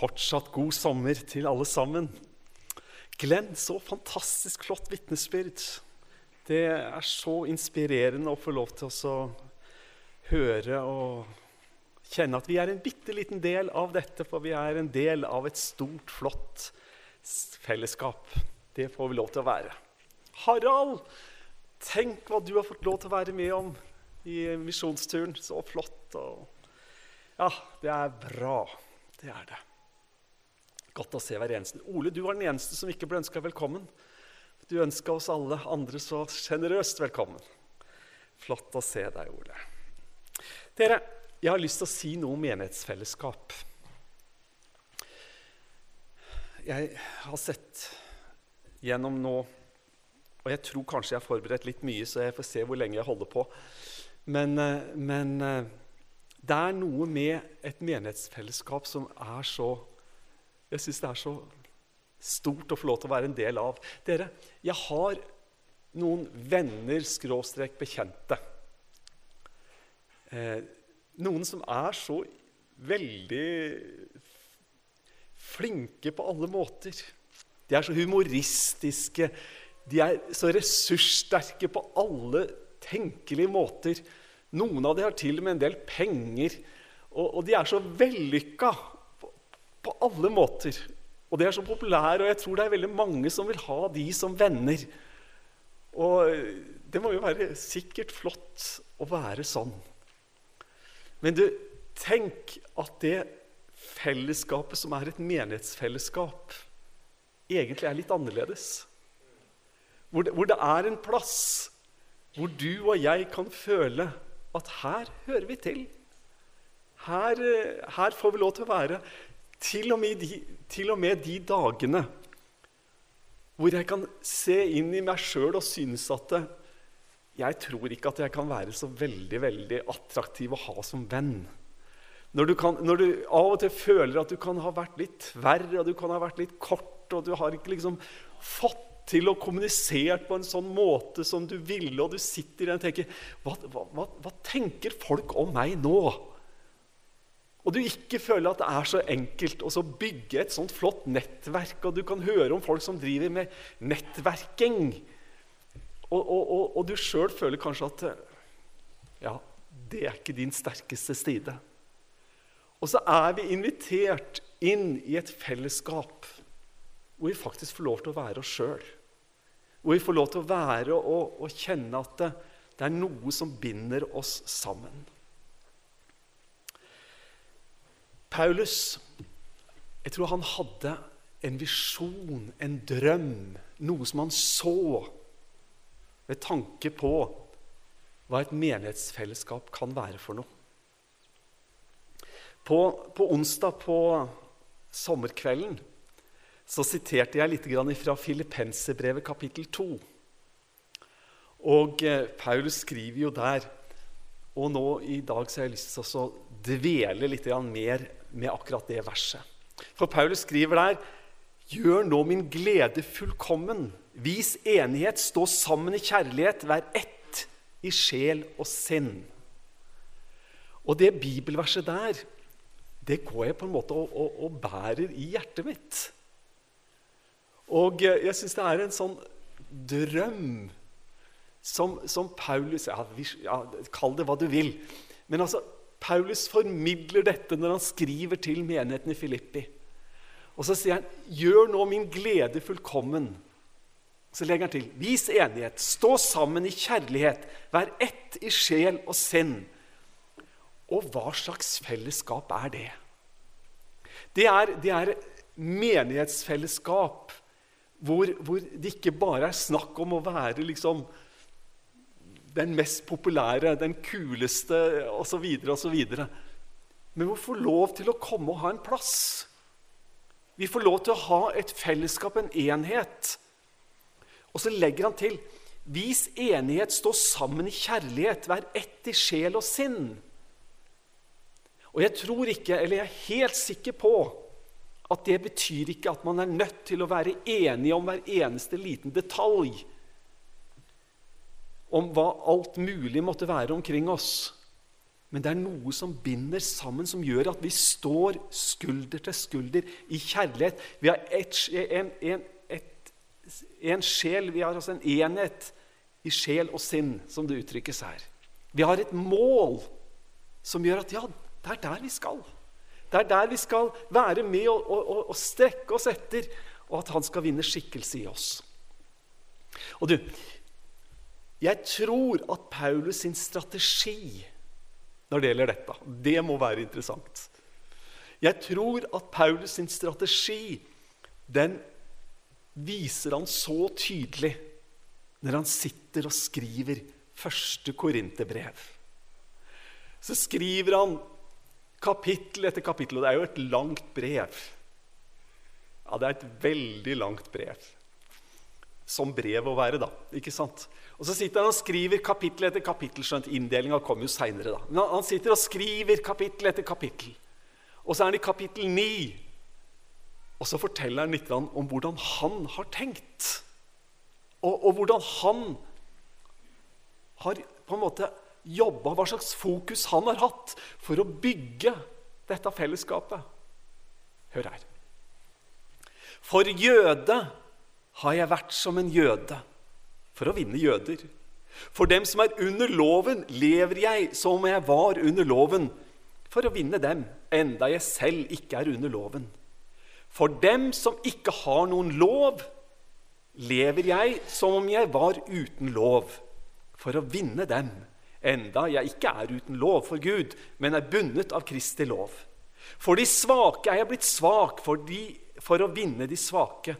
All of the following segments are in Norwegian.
Fortsatt god sommer til alle sammen. Glenn, så fantastisk flott vitnesbyrd. Det er så inspirerende å få lov til å høre og kjenne at vi er en bitte liten del av dette, for vi er en del av et stort, flott fellesskap. Det får vi lov til å være. Harald, tenk hva du har fått lov til å være med om i misjonsturen. Så flott. Og ja, det er bra. Det er det. Godt å se hver eneste. Ole, du var den eneste som ikke ble ønska velkommen. Du ønska oss alle andre så sjenerøst velkommen. Flott å se deg, Ole. Dere, jeg har lyst til å si noe om menighetsfellesskap. Jeg har sett gjennom nå Og jeg tror kanskje jeg har forberedt litt mye, så jeg får se hvor lenge jeg holder på. Men, eh, men eh, det er noe med et menighetsfellesskap som er så Jeg syns det er så stort å få lov til å være en del av. Dere, jeg har noen venner skråstrek bekjente. Eh, noen som er så veldig flinke på alle måter. De er så humoristiske, de er så ressurssterke på alle tenkelige måter. Noen av dem har til og med en del penger. Og, og de er så vellykka på, alle måter. Og de er så populære, og jeg tror det er veldig mange som vil ha de som venner. Og det må jo være sikkert flott å være sånn. Men du, tenk at det fellesskapet som er et menighetsfellesskap, egentlig er litt annerledes. Hvor det, hvor det er en plass hvor du og jeg kan føle at her hører vi til. Her, eh, her, får vi lov til å være. Til og, de, til og med de, dagene hvor jeg kan se inn i meg sjøl og synes at jeg tror ikke at jeg kan være så veldig veldig attraktiv å ha som venn. Når du, kan, når du, av og til føler at du kan ha vært litt tverr og du kan ha vært litt kort, og du har ikke liksom fått til å kommunisere på en sånn måte som du ville, og du sitter der og tenker hva, hva, hva, tenker folk om meg nå? Og du ikke føler at det er så enkelt å bygge et sånt flott nettverk, og du kan høre om folk som driver med nettverking, og, og, og, og du sjøl føler kanskje at ja, det er ikke din sterkeste side. Og så er vi invitert inn i et fellesskap hvor vi faktisk får lov til å være oss sjøl. Hvor vi får lov til å være og, og kjenne at det, det er noe som binder oss sammen. Paulus jeg tror han hadde en visjon, en drøm, noe som han så ved tanke på hva et menighetsfellesskap kan være for noe. På, på onsdag på sommerkvelden så siterte jeg litt fra Filippenserbrevet kapittel 2. Og eh, Paulus skriver jo der Og nå i dag så har jeg lyst til å dvele litt mer med akkurat det verset. For Paulus skriver der Gjør nå min glede fullkommen. Vis enighet, stå sammen i kjærlighet, vær ett i sjel og sinn. Og det bibelverset der, det går jeg på en måte og, og, og bærer i hjertet mitt. Og jeg syns det er en sånn drøm som, som Paulus ja, ja, Kall det hva du vil. Men altså, Paulus formidler dette når han skriver til menigheten i Filippi. Og så sier han, 'Gjør nå min glede fullkommen'. Så legger han til, 'Vis enighet, stå sammen i kjærlighet, vær ett i sjel og sinn'. Og hva slags fellesskap er det? Det er, det er menighetsfellesskap hvor, hvor, det ikke bare er snakk om å være liksom, den mest populære, den kuleste osv., osv. Men vi får lov til å komme og ha en plass. Vi får lov til å ha et fellesskap, en enhet. Og så legger han til Vis enighet, stå sammen i kjærlighet, vær ett i sjel og sinn. Og jeg tror ikke, eller jeg er helt sikker på, at det betyr ikke at man er nødt til å være enig om hver eneste liten detalj. Om hva alt mulig måtte være omkring oss. Men det er noe som binder sammen, som gjør at vi står skulder til skulder i kjærlighet. Vi har et, en, en, et, en sjel, vi har altså en enhet i sjel og sinn, som det uttrykkes her. Vi har et mål som gjør at ja, det er der vi skal. Det er der vi skal være med og, og, og strekke oss etter, og at han skal vinne skikkelse i oss. Og du, jeg tror at Paulus sin strategi når det gjelder dette. Det må være interessant. Jeg tror at Paulus sin strategi den viser han så tydelig når han sitter og skriver første korinterbrev. Så skriver han kapittel etter kapittel, og det er jo et langt brev. Ja, det er et veldig langt brev. Som brev å være, da. ikke sant? Og Så sitter han og skriver kapittel etter kapittel. skjønt Inndelinga kommer jo seinere. Han sitter og skriver kapittel etter kapittel. Og så er han i kapittel 9. Og så forteller han litt om hvordan han har tenkt. Og, og hvordan han har på en måte jobba, hva slags fokus han har hatt for å bygge dette fellesskapet. Hør her. For jøde har jeg vært som en jøde for å vinne jøder. For dem som er under loven, lever jeg som om jeg var under loven, for å vinne dem, enda jeg selv ikke er under loven. For dem som ikke har noen lov, lever jeg som om jeg var uten lov, for å vinne dem, enda jeg ikke er uten lov for Gud, men er bundet av Kristi lov. For de svake er jeg blitt svak, for, de, for å vinne de svake.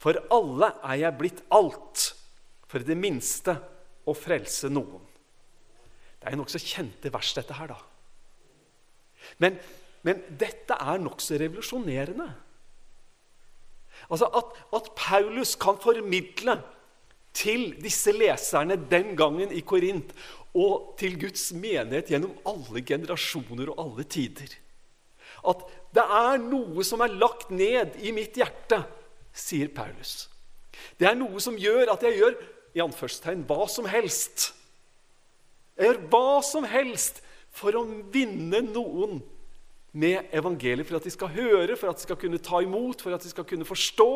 For alle er jeg blitt alt for i det minste å frelse noen. Det er jo nokså kjente vers, dette her, da. Men, men dette er nokså revolusjonerende. Altså at, at, Paulus kan formidle til disse leserne den gangen i Korint og til Guds menighet gjennom alle generasjoner og alle tider. At det er noe som er lagt ned i mitt hjerte, sier Paulus. Det er noe som gjør at jeg gjør i anførselstegn hva som helst. Jeg gjør hva som helst for å vinne noen med evangeliet. For at de skal høre, for at de skal kunne ta imot, for at de skal kunne forstå.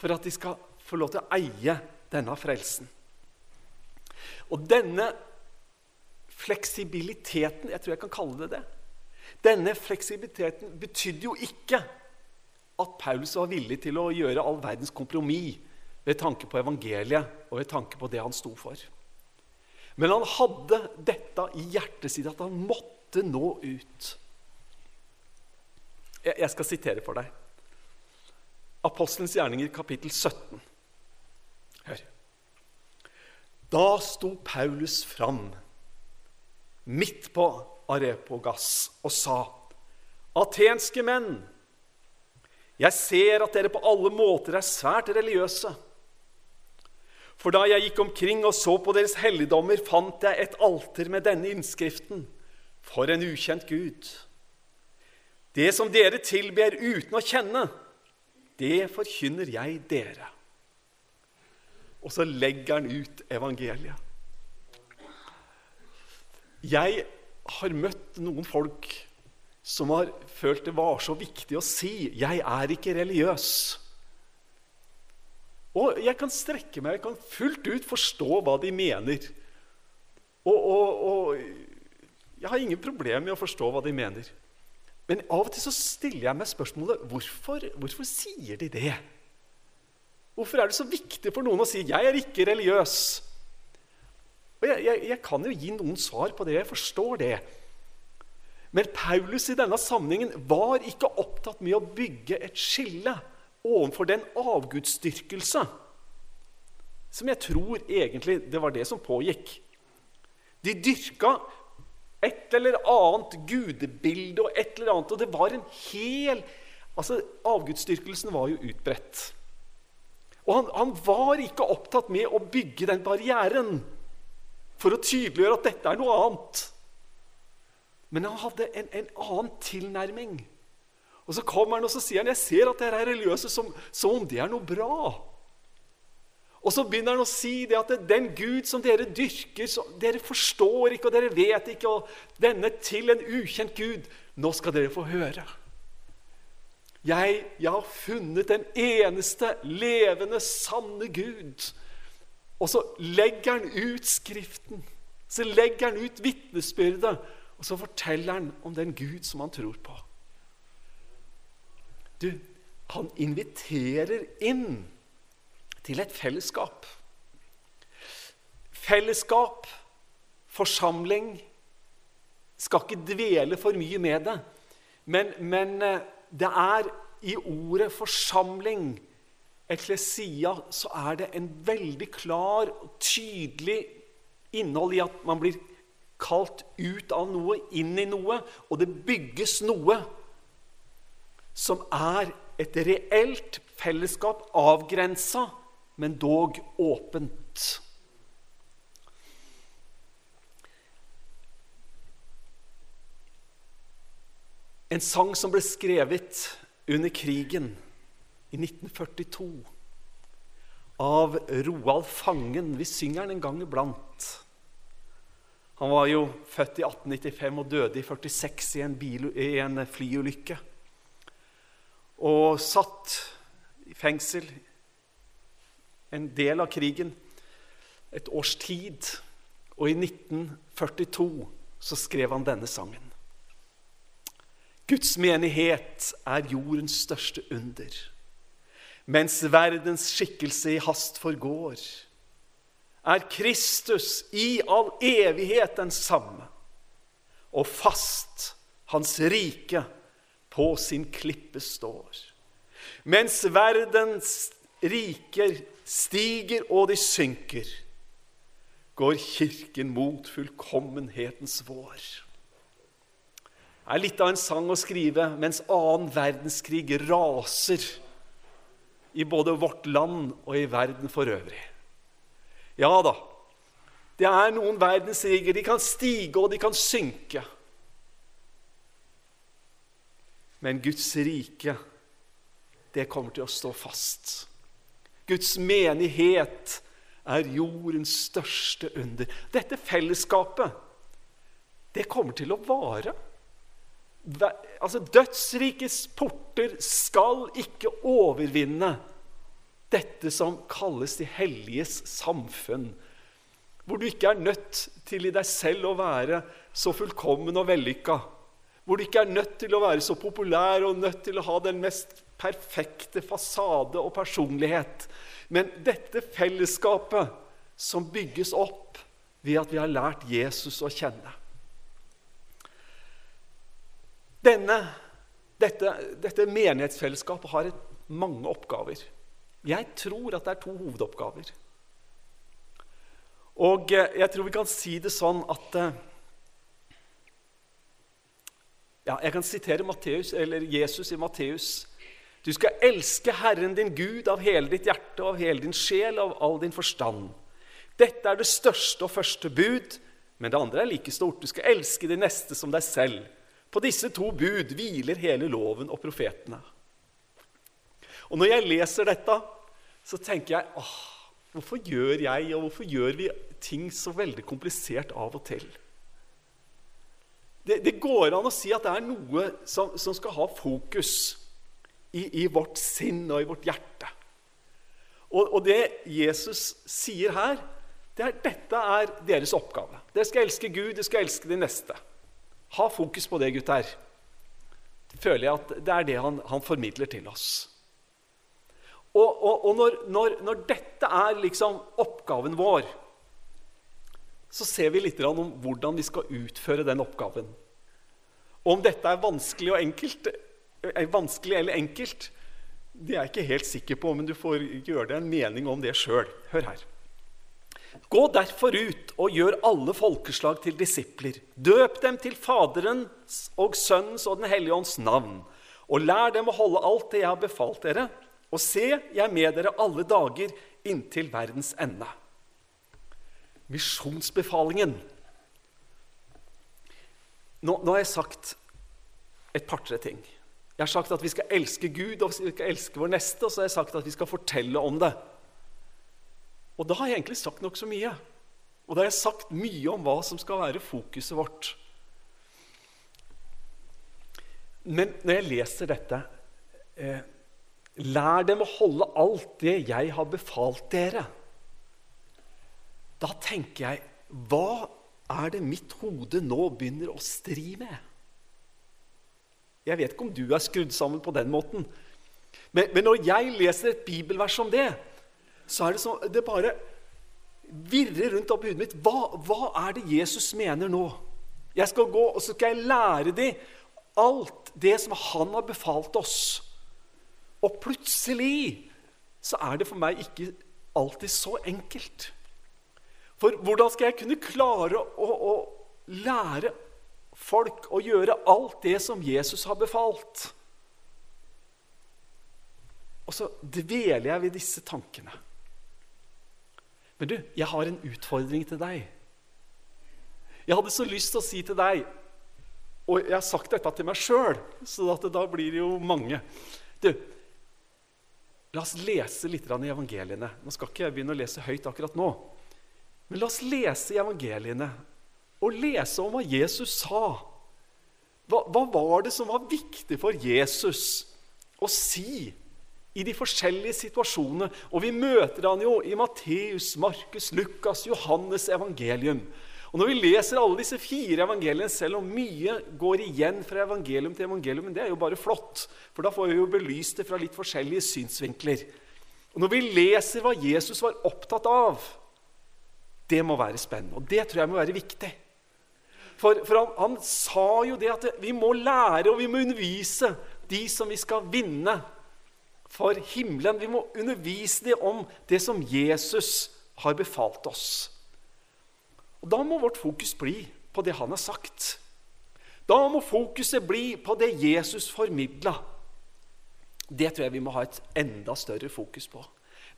For at de skal få lov til å eie denne frelsen. Og denne fleksibiliteten Jeg tror jeg kan kalle det det. Denne fleksibiliteten betydde jo ikke at Paulus var villig til å gjøre all verdens kompromiss ved tanke på evangeliet og ved tanke på det han sto for. Men han hadde dette i hjertet sitt, at han måtte nå ut. Jeg skal sitere for deg. Apostelens gjerninger, kapittel 17. Hør. Da sto Paulus fram midt på Arepogas og sa.: Atenske menn, jeg ser at dere på alle måter er svært religiøse. For da jeg gikk omkring og så på deres helligdommer, fant jeg et alter med denne innskriften For en ukjent Gud. Det som dere tilber uten å kjenne, det forkynner jeg dere. Og så legger han ut evangeliet. Jeg har møtt noen folk som har følt det var så viktig å si 'Jeg er ikke religiøs'. Og jeg kan strekke meg, jeg kan fullt ut forstå hva de mener. Og, og, og jeg har ingen problemer med å forstå hva de mener. Men av og til så stiller jeg meg spørsmålet hvorfor, hvorfor sier de det? Hvorfor er det så viktig for noen å si 'jeg er ikke religiøs'? Og jeg, jeg, jeg kan jo gi noen svar på det. Jeg forstår det. Men Paulus i denne sammenhengen var ikke opptatt med å bygge et skille overfor den avgudsdyrkelse som jeg tror egentlig det var det som pågikk. De dyrka et eller annet gudebilde og et eller annet, og det var en hel Altså, Avgudsdyrkelsen var jo utbredt. Og han, han, var ikke opptatt med å bygge den barrieren for å tydeliggjøre at dette er noe annet. Men han hadde en, en annen tilnærming. Og Så kommer han og så sier han, jeg ser at dere er religiøse som, som om det er noe bra. Og så begynner han å si det at den Gud som dere dyrker Dere forstår ikke, og dere vet ikke, og denne til en ukjent Gud Nå skal dere få høre. Jeg, jeg har funnet den eneste levende, sanne Gud. Og så legger han ut Skriften. Så legger han ut vitnesbyrdet, og så forteller han om den Gud som han tror på. Du, han inviterer inn til et fellesskap. Fellesskap, forsamling Skal ikke dvele for mye med det. Men, men eh, det er i ordet forsamling, eklesia, så er det en veldig klar og tydelig innhold i at man blir kalt ut av noe, inn i noe, og det bygges noe som er et reelt fellesskap, avgrensa men dog åpent. En sang som ble skrevet under krigen i 1942 av Roald Fangen. Vi synger den en gang iblant. Han var jo født i 1895 og døde i 46 i en, bil, i en flyulykke. Og satt i fengsel en del av krigen, et års tid. Og i 1942 så skrev han denne sangen. Guds menighet er jordens største under. Mens verdens skikkelse i hast forgår, er Kristus i all evighet den samme, og fast hans rike på sin klippe står. Mens verdens riker stiger og de synker, går Kirken mot fullkommenhetens vår. Det er litt av en sang å skrive mens annen verdenskrig raser i både vårt land og i verden for øvrig. Ja da, det er noen verdensriger. De kan stige, og de kan synke. Men Guds rike, det kommer til å stå fast. Guds menighet er jordens største under. Dette fellesskapet, det kommer til å vare. Altså, Dødsrikets porter skal ikke overvinne dette som kalles de helliges samfunn. Hvor du ikke er nødt til i deg selv å være så fullkommen og vellykka. Hvor du ikke er nødt til å være så populær og nødt til å ha den mest perfekte fasade og personlighet. Men dette fellesskapet som bygges opp ved at vi har lært Jesus å kjenne. Denne, dette, dette menighetsfellesskapet har et, mange oppgaver. Jeg tror at det er to hovedoppgaver. Og eh, jeg tror vi kan si det sånn at eh, ja, Jeg kan sitere Matteus, Jesus i Matteus du skal elske Herren din Gud av hele ditt hjerte, av hele din sjel av all din forstand. Dette er det største og første bud, men det andre er like stort. Du skal elske de neste som deg selv. På disse to bud hviler hele loven og profetene. Og Når jeg leser dette, så tenker jeg åh, hvorfor gjør jeg og hvorfor gjør vi ting så veldig komplisert av og til? Det, det går an å si at det er noe som, som skal ha fokus i, i vårt sinn og i vårt hjerte. Og, og, det Jesus sier her, det er, dette er deres oppgave. Dere skal elske Gud, dere skal elske de neste. Ha fokus på det, gutter. Føler jeg at det er det han, han formidler til oss. Og, og, og når, når, når, dette er liksom oppgaven vår, så ser vi litt om hvordan vi skal utføre den oppgaven. Og om dette er vanskelig enkelt, er vanskelig eller enkelt, det er jeg ikke helt sikker på, men du får gjøre deg en mening om det sjøl. Hør her. Gå derfor ut og gjør alle folkeslag til disipler. Døp dem til Faderens og Sønnens og Den hellige ånds navn. Og lær dem å holde alt det jeg har befalt dere. Og se, jeg er med dere alle dager inntil verdens ende. Misjonsbefalingen. Nå, nå har jeg sagt et par-tre ting. Jeg har sagt at vi skal elske Gud og vi skal elske vår neste, og så har jeg sagt at vi skal fortelle om det. Og da har jeg egentlig sagt nokså mye. Og da har jeg sagt mye om hva som skal være fokuset vårt. Men når jeg leser dette eh, Lær dem å holde alt det jeg har befalt dere. Da tenker jeg Hva er det mitt hode nå begynner å stri med? Jeg vet ikke om du er skrudd sammen på den måten. Men, men når jeg leser et bibelvers om det, så er det som det bare virrer rundt oppi hodet mitt. Hva, hva, er det Jesus mener nå? Jeg skal gå og så skal jeg lære dem alt det som han har befalt oss. Og plutselig så er det for meg ikke alltid så enkelt. For hvordan skal jeg kunne klare å, å lære folk å gjøre alt det som Jesus har befalt? Og så dveler jeg ved disse tankene. Men du, jeg har en utfordring til deg. Jeg hadde så lyst til å si til deg Og jeg har sagt dette til meg sjøl, så da blir det jo mange. Du, la oss lese litt i evangeliene. Nå skal ikke jeg begynne å lese høyt akkurat nå. Men la oss lese i evangeliene og lese om hva Jesus sa. Hva, hva var det som var viktig for Jesus å si i de forskjellige situasjonene. Og vi møter han jo i Matteus, Markus, Lukas, Johannes evangelium. Og Når vi leser alle disse fire evangeliene, selv om mye går igjen fra evangelium til evangelium, men det er jo bare flott, for da får vi jo belyst det fra litt forskjellige synsvinkler. Og Når vi leser hva Jesus var opptatt av, det må være spennende. Og det tror jeg må være viktig. For, for han, han, sa jo det at vi må lære og vi må undervise de som vi skal vinne for himmelen. Vi må undervise dem om det som Jesus har befalt oss. Og Da må vårt fokus bli på det han har sagt. Da må fokuset bli på det Jesus formidla. Det tror jeg vi må ha et enda større fokus på.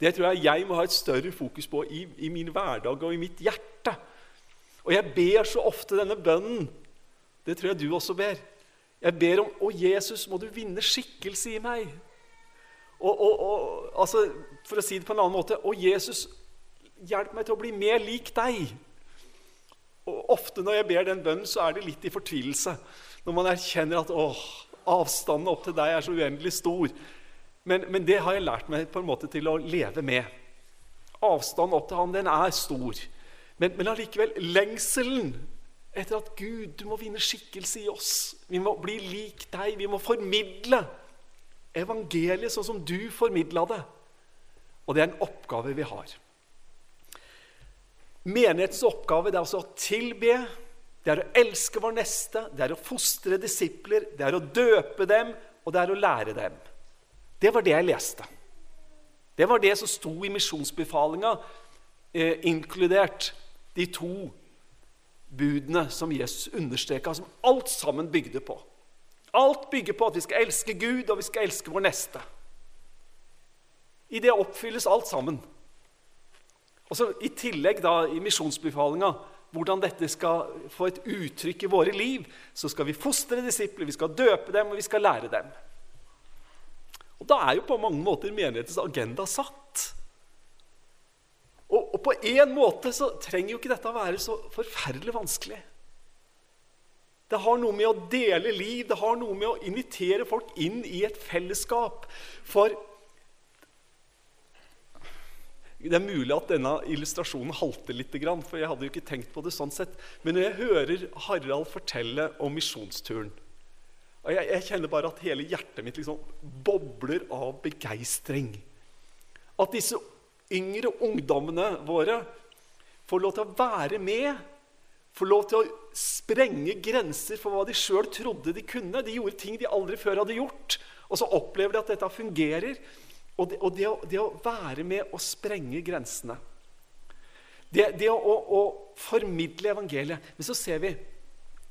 Det tror jeg jeg må ha et større fokus på i, i min hverdag og i mitt hjerte. Og jeg ber så ofte denne bønnen. Det tror jeg du også ber. Jeg ber om Å, Jesus, må du vinne skikkelse i meg. Og, og, og, altså, for å si det på en annen måte Å, Jesus, hjelp meg til å bli mer lik deg. Og Ofte når jeg ber den bønnen, så er det litt i fortvilelse. Når man erkjenner at åh, avstanden opp til deg er så uendelig stor. Men, men, det har jeg lært meg på en måte til å leve med. Avstanden opp til han, den er stor. Men, men allikevel, lengselen etter at Gud, du må vinne skikkelse i oss. Vi må bli lik deg. Vi må formidle evangeliet sånn som du formidla det. Og det er en oppgave vi har. Menighetens oppgave er altså å tilbe, det er å elske vår neste, det er å fostre disipler, det er å døpe dem, og det er å lære dem. Det var det jeg leste. Det var det som sto i misjonsbefalinga, eh, inkludert de to budene som Jesus understreka, som alt sammen bygde på. Alt bygger på at vi skal elske Gud, og vi skal elske vår neste. I det oppfylles alt sammen. Og så I tillegg da, i misjonsbefalinga, hvordan dette skal få et uttrykk i våre liv, så skal vi fostre disipler, vi skal døpe dem, og vi skal lære dem. Og Da er jo på mange måter menighetens agenda satt. Og, og på en måte så trenger jo ikke dette å være så forferdelig vanskelig. Det har noe med å dele liv, det har noe med å invitere folk inn i et fellesskap. For det er mulig at denne illustrasjonen halter litt, for jeg hadde jo ikke tenkt på det sånn sett. Men når jeg hører Harald fortelle om misjonsturen jeg, jeg, kjenner bare at hele hjertet mitt liksom bobler av begeistring. At disse yngre ungdommene våre får lov til å være med Får lov til å sprenge grenser for hva de sjøl trodde de kunne. De gjorde ting de aldri før hadde gjort. Og så opplever de at dette fungerer. Og det, og det, å, det å, være med å sprenge grensene Det, det å, å, formidle evangeliet Men så ser vi,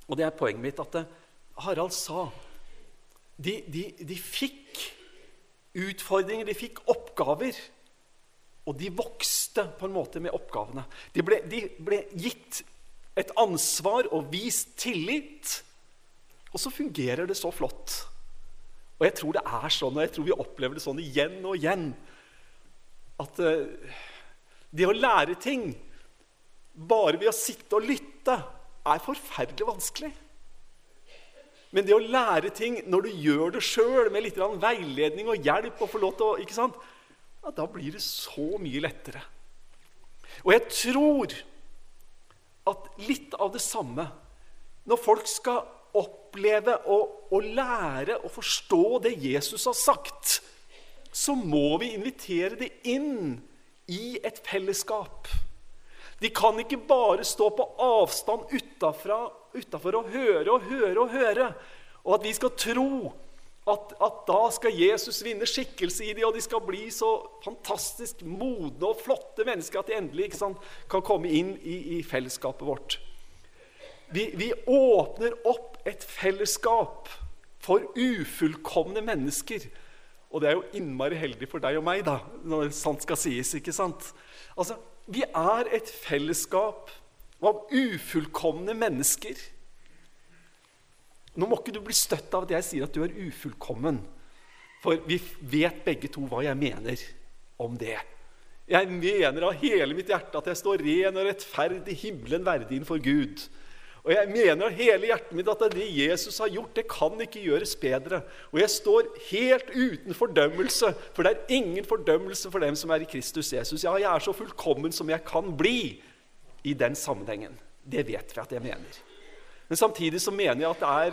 og det er poenget mitt, at Harald sa de, de, de fikk utfordringer, de fikk oppgaver. Og de vokste på en måte med oppgavene. De ble, de ble gitt et ansvar og vist tillit. Og så fungerer det så flott. Og jeg tror det er sånn, og jeg tror vi opplever det sånn igjen og igjen, at uh, Det å lære ting bare ved å sitte og lytte er forferdelig vanskelig. Men det å lære ting når du gjør det sjøl, med litt veiledning og hjelp og få lov ikke sant? Ja, Da blir det så mye lettere. Og jeg tror at litt av det samme Når folk skal oppleve og, og lære å forstå det Jesus har sagt, så må vi invitere det inn i et fellesskap. De kan ikke bare stå på avstand utafor og høre og høre og høre. Og at vi skal tro at, at, da skal Jesus vinne skikkelse i dem, og de skal bli så fantastisk modne og flotte mennesker at de endelig sant, kan komme inn i, i fellesskapet vårt. Vi, vi, åpner opp et fellesskap for ufullkomne mennesker. Og det er jo innmari heldig for deg og meg, da, når sant skal sies. ikke sant? Altså, Vi er et fellesskap av ufullkomne mennesker. Nå må ikke du bli støtt av at jeg sier at du er ufullkommen. For vi vet begge to hva jeg mener om det. Jeg mener av hele mitt hjerte at jeg står ren og rettferdig himmelen verdig innenfor Gud. Og jeg mener av hele hjertet mitt at det Jesus har gjort, det kan ikke gjøres bedre. Og jeg står helt uten fordømmelse, for det er ingen fordømmelse for dem som er i Kristus Jesus. Ja, jeg er så fullkommen som jeg kan bli i den sammenhengen. Det vet vi at jeg mener. Men samtidig så mener jeg at det er,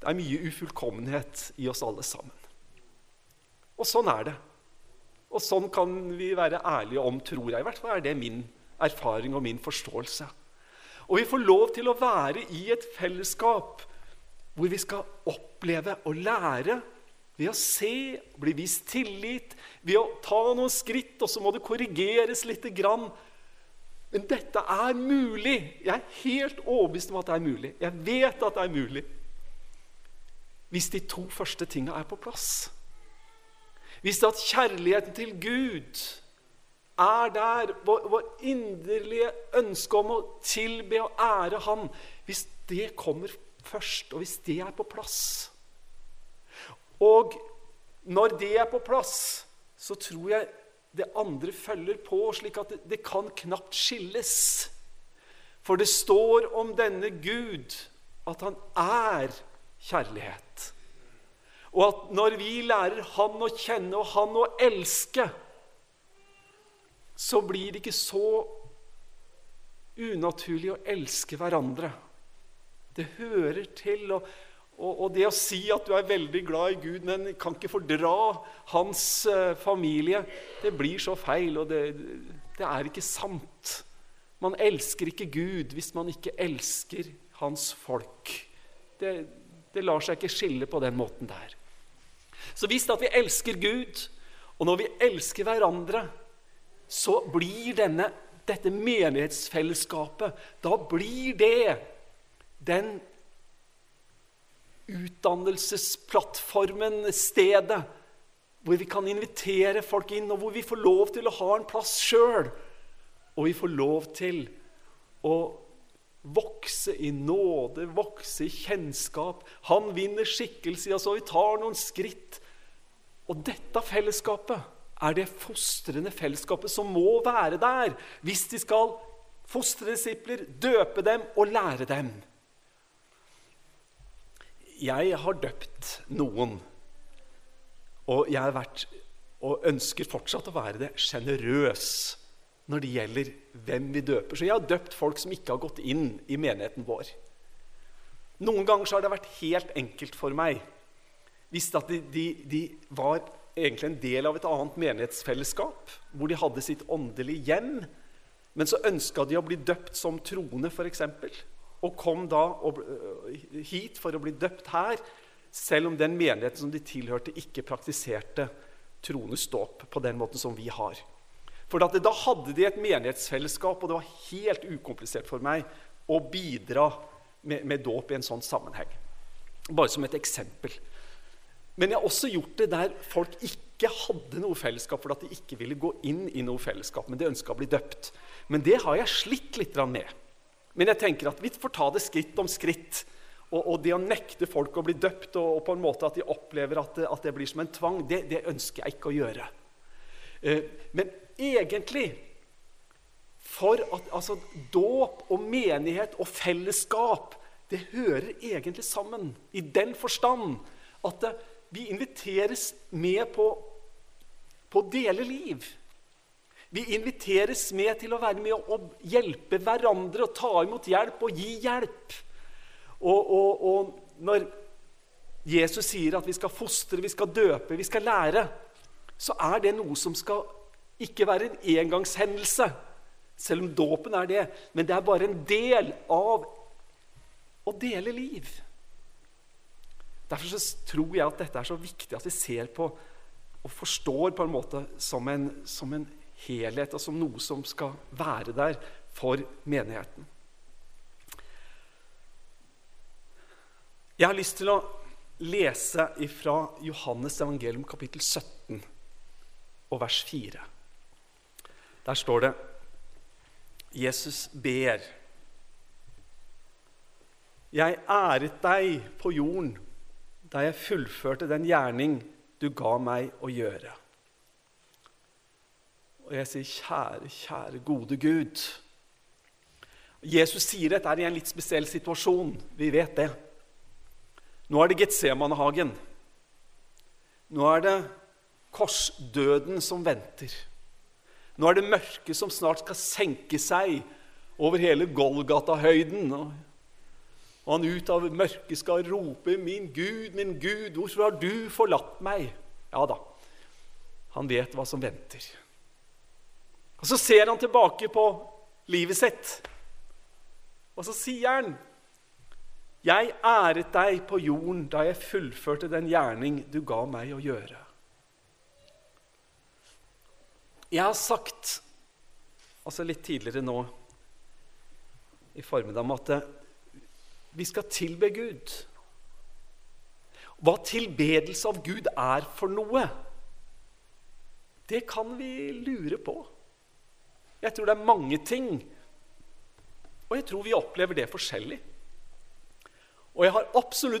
det er mye ufullkommenhet i oss alle sammen. Og sånn er det. Og sånn kan vi være ærlige om, tror jeg. I hvert fall er det min erfaring og min forståelse. Og vi får lov til å være i et fellesskap hvor vi skal oppleve og lære ved å se, bli vist tillit, ved å ta noen skritt, og så må det korrigeres lite grann. Men dette er mulig. Jeg er helt overbevist om at det er mulig. Jeg vet at det er mulig. Hvis de to første tinga er på plass. Hvis det at kjærligheten til Gud er der, vår, vår inderlige ønske om å tilbe og ære Han Hvis det kommer først, og hvis det er på plass Og når det er på plass, så tror jeg det andre følger på, slik at det, kan knapt skilles. For det står om denne Gud at han er kjærlighet. Og at når vi lærer Han å kjenne og Han å elske, så blir det ikke så unaturlig å elske hverandre. Det hører til. Og, og, det å si at du er veldig glad i Gud, men kan ikke fordra hans uh, familie, det blir så feil, og det, det, er ikke sant. Man elsker ikke Gud hvis man ikke elsker hans folk. Det, det lar seg ikke skille på den måten der. Så hvis at vi elsker Gud, og når vi elsker hverandre, så blir denne, dette menighetsfellesskapet Da blir det den utdannelsesplattformen, stedet, hvor vi kan invitere folk inn, og hvor vi får lov til å ha en plass sjøl. Og vi får lov til å vokse i nåde, vokse i kjennskap. Han vinner skikkelse i oss, og vi tar noen skritt. Og dette fellesskapet er det fostrende fellesskapet som må være der hvis de skal fostre disipler, døpe dem og lære dem jeg har døpt noen, og jeg har vært og ønsker fortsatt å være det sjenerøs når det gjelder hvem vi døper. Så jeg har døpt folk som ikke har gått inn i menigheten vår. Noen ganger har det vært helt enkelt for meg. Visste at de, de, de var egentlig en del av et annet menighetsfellesskap, hvor de hadde sitt åndelige hjem, men så ønska de å bli døpt som troende, f.eks og kom da øh, hit for å bli døpt her, selv om den menigheten som de tilhørte, ikke praktiserte troende ståp på den måten som vi har. For Da hadde de et menighetsfellesskap, og det var helt ukomplisert for meg å bidra med, med dåp i en sånn sammenheng. Bare som et eksempel. Men jeg har også gjort det der folk ikke hadde noe fellesskap, for de ikke ville gå inn i noe fellesskap, men de ønska å bli døpt. Men det har jeg slitt litt med. Men jeg tenker at vi får ta det skritt om skritt. Og, og det å nekte folk å bli døpt, og, og, på en måte at de opplever at at det blir som en tvang, det, det, ønsker jeg ikke å gjøre. Eh, men egentlig for at altså, Dåp og menighet og fellesskap det hører egentlig sammen i den forstand at vi inviteres med på, på å dele liv. Vi inviteres med til å være med og hjelpe hverandre og ta imot hjelp og gi hjelp. Og, og, og når Jesus sier at vi skal fostre, vi skal døpe, vi skal lære, så er det noe som skal ikke være en engangshendelse, selv om dåpen er det. Men det er bare en del av å dele liv. Derfor tror jeg at dette er så viktig at vi ser på og forstår på en måte som en, som en helhet som noe som skal være der for menigheten. Jeg har lyst til å lese fra Johannes evangelium kapittel 17 og vers 4. Der står det Jesus ber. Jeg æret deg på jorden da jeg fullførte den gjerning du ga meg å gjøre. Og jeg sier, kjære, kjære, gode Gud. Jesus sier dette er i en litt spesiell situasjon. Vi vet det. Nå er det Getsemanehagen. Nå er det korsdøden som venter. Nå er det mørket som snart skal senke seg over hele Golgata-høyden. Og han ut av mørket skal rope, 'Min Gud, min Gud, hvorfor har du forlatt meg?' Ja da, han vet hva som venter. Og Så ser han tilbake på livet sitt, og så sier han jeg æret deg på jorden da jeg fullførte den gjerning du ga meg å gjøre. Jeg har sagt, altså litt tidligere nå i formiddag, at vi skal tilbe Gud. Hva tilbedelse av Gud er for noe, det kan vi lure på. Jeg tror det er mange ting, og jeg tror vi opplever det forskjellig. Og jeg har absolutt